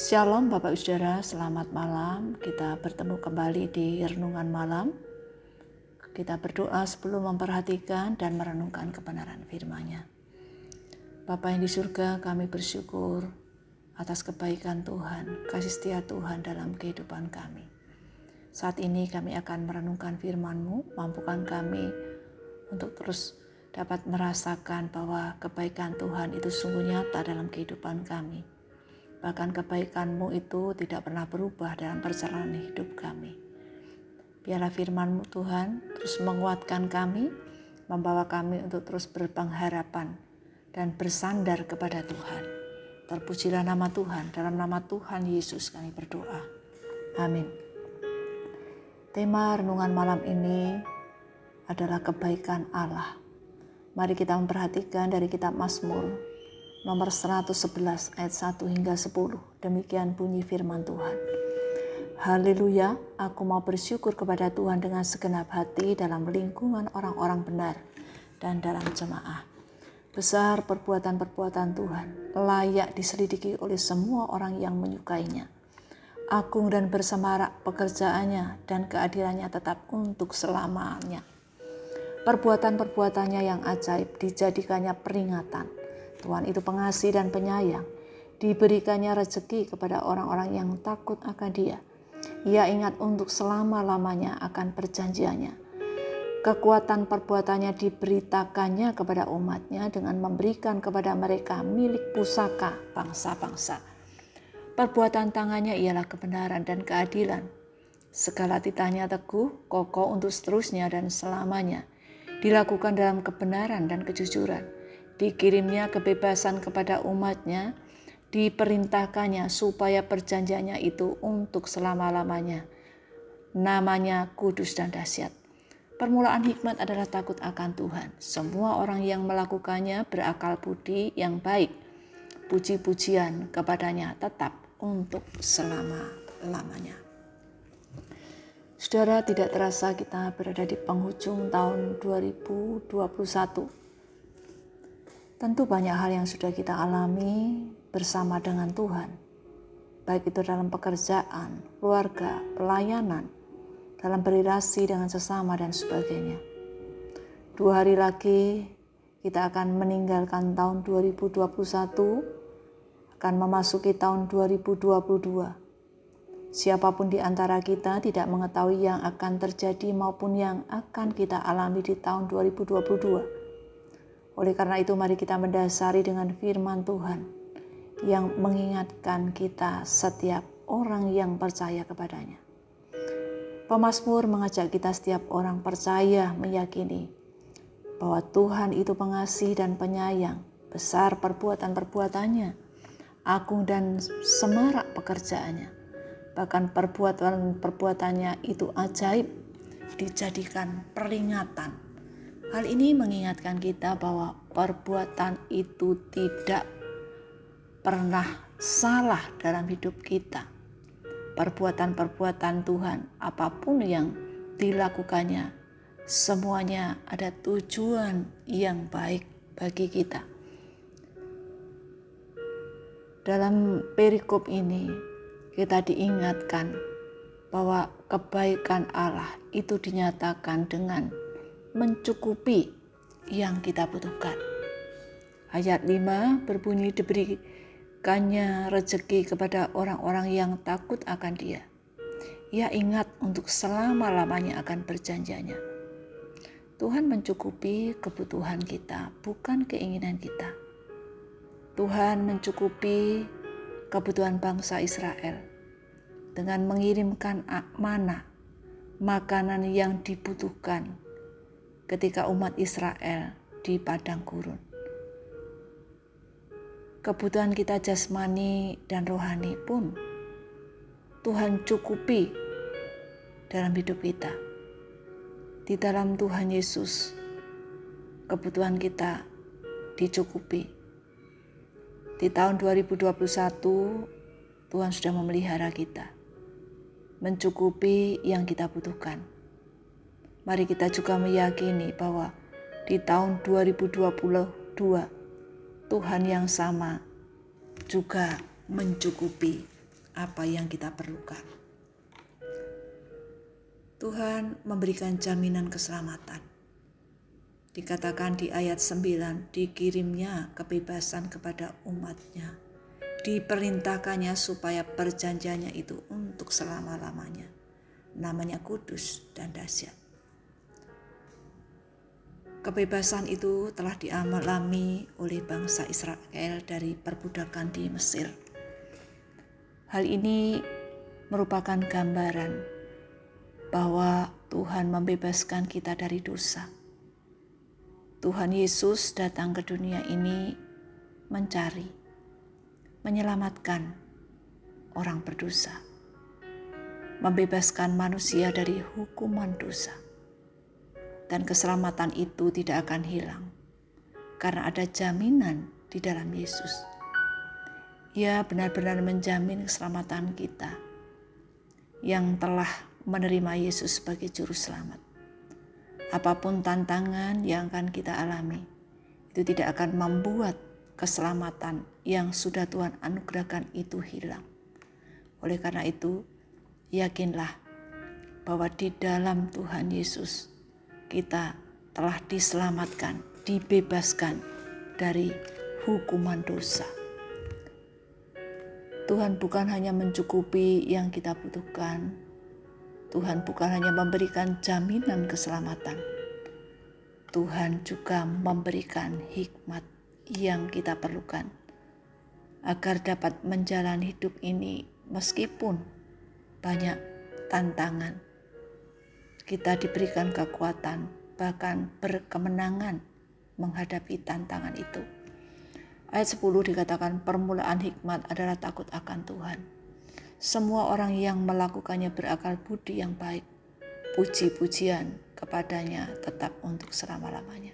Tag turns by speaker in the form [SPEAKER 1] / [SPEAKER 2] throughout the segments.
[SPEAKER 1] Shalom Bapak Saudara, selamat malam. Kita bertemu kembali di renungan malam. Kita berdoa sebelum memperhatikan dan merenungkan kebenaran firman-Nya. Bapa yang di surga, kami bersyukur atas kebaikan Tuhan, kasih setia Tuhan dalam kehidupan kami. Saat ini kami akan merenungkan firman-Mu, mampukan kami untuk terus dapat merasakan bahwa kebaikan Tuhan itu sungguh nyata dalam kehidupan kami Bahkan kebaikanmu itu tidak pernah berubah dalam perjalanan hidup kami. Biarlah firmanmu Tuhan terus menguatkan kami, membawa kami untuk terus berpengharapan dan bersandar kepada Tuhan. Terpujilah nama Tuhan, dalam nama Tuhan Yesus kami berdoa. Amin. Tema renungan malam ini adalah kebaikan Allah. Mari kita memperhatikan dari kitab Mazmur nomor 111 ayat 1 hingga 10. Demikian bunyi firman Tuhan. Haleluya, aku mau bersyukur kepada Tuhan dengan segenap hati dalam lingkungan orang-orang benar dan dalam jemaah. Besar perbuatan-perbuatan Tuhan, layak diselidiki oleh semua orang yang menyukainya. Agung dan bersemarak pekerjaannya dan keadilannya tetap untuk selamanya. Perbuatan-perbuatannya yang ajaib dijadikannya peringatan Tuhan itu pengasih dan penyayang. Diberikannya rezeki kepada orang-orang yang takut akan dia. Ia ingat untuk selama-lamanya akan perjanjiannya. Kekuatan perbuatannya diberitakannya kepada umatnya dengan memberikan kepada mereka milik pusaka bangsa-bangsa. Perbuatan tangannya ialah kebenaran dan keadilan. Segala titahnya teguh, kokoh untuk seterusnya dan selamanya. Dilakukan dalam kebenaran dan kejujuran dikirimnya kebebasan kepada umatnya, diperintahkannya supaya perjanjiannya itu untuk selama-lamanya. Namanya kudus dan dahsyat. Permulaan hikmat adalah takut akan Tuhan. Semua orang yang melakukannya berakal budi yang baik. Puji-pujian kepadanya tetap untuk selama-lamanya. Saudara, tidak terasa kita berada di penghujung tahun 2021 Tentu banyak hal yang sudah kita alami bersama dengan Tuhan, baik itu dalam pekerjaan, keluarga, pelayanan, dalam berirasi dengan sesama dan sebagainya. Dua hari lagi kita akan meninggalkan tahun 2021, akan memasuki tahun 2022. Siapa pun di antara kita tidak mengetahui yang akan terjadi maupun yang akan kita alami di tahun 2022 oleh karena itu mari kita mendasari dengan firman Tuhan yang mengingatkan kita setiap orang yang percaya kepadanya. Pemasmur mengajak kita setiap orang percaya meyakini bahwa Tuhan itu pengasih dan penyayang, besar perbuatan-perbuatannya, agung dan semarak pekerjaannya. Bahkan perbuatan-perbuatannya itu ajaib, dijadikan peringatan Hal ini mengingatkan kita bahwa perbuatan itu tidak pernah salah dalam hidup kita. Perbuatan-perbuatan Tuhan, apa pun yang dilakukannya, semuanya ada tujuan yang baik bagi kita. Dalam perikop ini, kita diingatkan bahwa kebaikan Allah itu dinyatakan dengan mencukupi yang kita butuhkan. Ayat 5 berbunyi diberikannya rezeki kepada orang-orang yang takut akan dia. Ia ingat untuk selama-lamanya akan perjanjiannya. Tuhan mencukupi kebutuhan kita, bukan keinginan kita. Tuhan mencukupi kebutuhan bangsa Israel dengan mengirimkan mana, makanan yang dibutuhkan ketika umat Israel di padang gurun. Kebutuhan kita jasmani dan rohani pun Tuhan cukupi dalam hidup kita. Di dalam Tuhan Yesus, kebutuhan kita dicukupi. Di tahun 2021, Tuhan sudah memelihara kita, mencukupi yang kita butuhkan mari kita juga meyakini bahwa di tahun 2022 Tuhan yang sama juga mencukupi apa yang kita perlukan. Tuhan memberikan jaminan keselamatan. Dikatakan di ayat 9, dikirimnya kebebasan kepada umatnya. Diperintahkannya supaya perjanjiannya itu untuk selama-lamanya. Namanya kudus dan dahsyat. Kebebasan itu telah dialami oleh bangsa Israel dari perbudakan di Mesir. Hal ini merupakan gambaran bahwa Tuhan membebaskan kita dari dosa. Tuhan Yesus datang ke dunia ini mencari, menyelamatkan orang berdosa, membebaskan manusia dari hukuman dosa. Dan keselamatan itu tidak akan hilang karena ada jaminan di dalam Yesus. Ia benar-benar menjamin keselamatan kita yang telah menerima Yesus sebagai juru selamat. Apa pun tantangan yang akan kita alami, itu tidak akan membuat keselamatan yang sudah Tuhan anugerahkan itu hilang. Oleh karena itu, yakinlah bahwa di dalam Tuhan Yesus kita telah diselamatkan, dibebaskan dari hukuman dosa. Tuhan bukan hanya mencukupi yang kita butuhkan, Tuhan bukan hanya memberikan jaminan keselamatan, Tuhan juga memberikan hikmat yang kita perlukan agar dapat menjalani hidup ini meskipun banyak tantangan. Kita diberikan kekuatan, bahkan berkemenangan menghadapi tantangan itu. Ayat 10 dikatakan permulaan hikmat adalah takut akan Tuhan. Semua orang yang melakukannya berakal budi yang baik. Puji-pujian kepadanya tetap untuk selama-lamanya.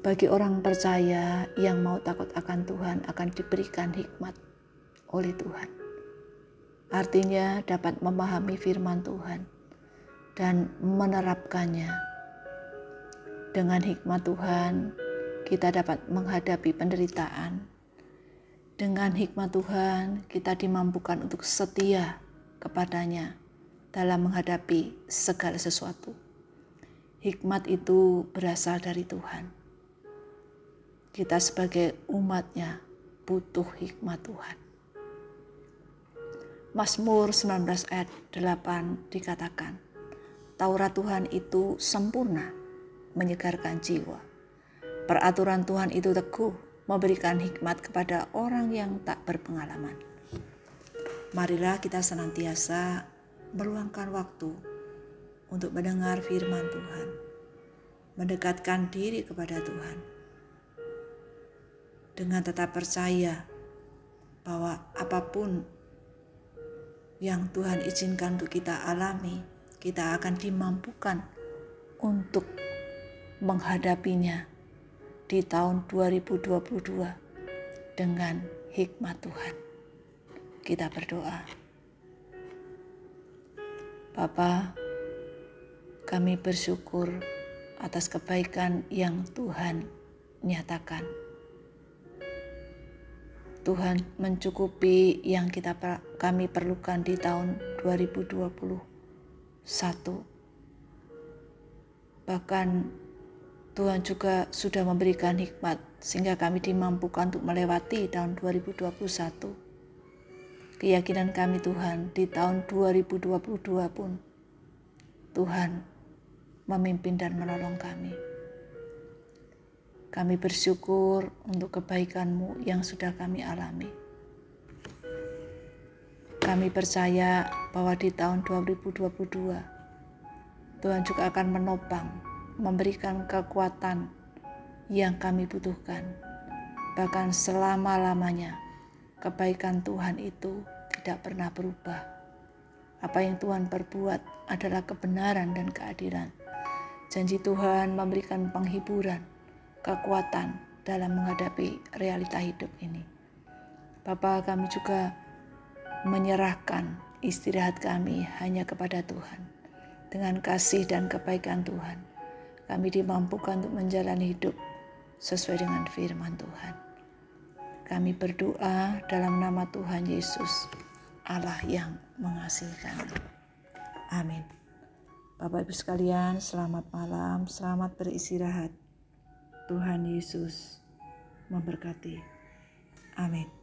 [SPEAKER 1] Bagi orang percaya yang mau takut akan Tuhan akan diberikan hikmat oleh Tuhan. Artinya dapat memahami firman Tuhan dan menerapkannya. Dengan hikmat Tuhan, kita dapat menghadapi penderitaan, dengan hikmat Tuhan, kita dimampukan untuk setia kepadanya dalam menghadapi segala sesuatu. Hikmat itu berasal dari Tuhan. Kita sebagai umatnya butuh hikmat Tuhan. Mazmur 19 ayat 8 dikatakan, Taurat Tuhan itu sempurna, menyegarkan jiwa. Peraturan Tuhan itu teguh, memberikan hikmat kepada orang yang tak berpengalaman. Marilah kita senantiasa meluangkan waktu untuk mendengar firman Tuhan, mendekatkan diri kepada Tuhan, dengan tetap percaya bahwa apa pun yang Tuhan izinkan untuk kita alami, kita akan dimampukan untuk menghadapinya di tahun 2022 dengan hikmat Tuhan. Kita berdoa. Bapa, kami bersyukur atas kebaikan yang Tuhan nyatakan. Tuhan mencukupi yang kita kami perlukan di tahun 2021. Bahkan Tuhan juga sudah memberikan hikmat sehingga kami dimampukan untuk melewati tahun 2021. Keyakinan kami Tuhan di tahun 2022 pun Tuhan memimpin dan menolong kami. Kami bersyukur untuk kebaikan-Mu yang sudah kami alami. Kami percaya bahwa di tahun 2022 Tuhan juga akan menopang memberikan kekuatan yang kami butuhkan. Bahkan selama-lamanya, kebaikan Tuhan itu tidak pernah berubah. Apa yang Tuhan perbuat adalah kebenaran dan keadilan. Janji Tuhan memberikan penghiburan, kekuatan dalam menghadapi realita hidup ini. Bapak kami juga menyerahkan istirahat kami hanya kepada Tuhan. Dengan kasih dan kebaikan Tuhan, kami dimampukan untuk menjalani hidup sesuai dengan firman Tuhan. Kami berdoa dalam nama Tuhan Yesus, Allah yang mengasihi kami. Amin. Bapak Ibu sekalian, selamat malam, selamat beristirahat. Tuhan Yesus memberkati. Amin.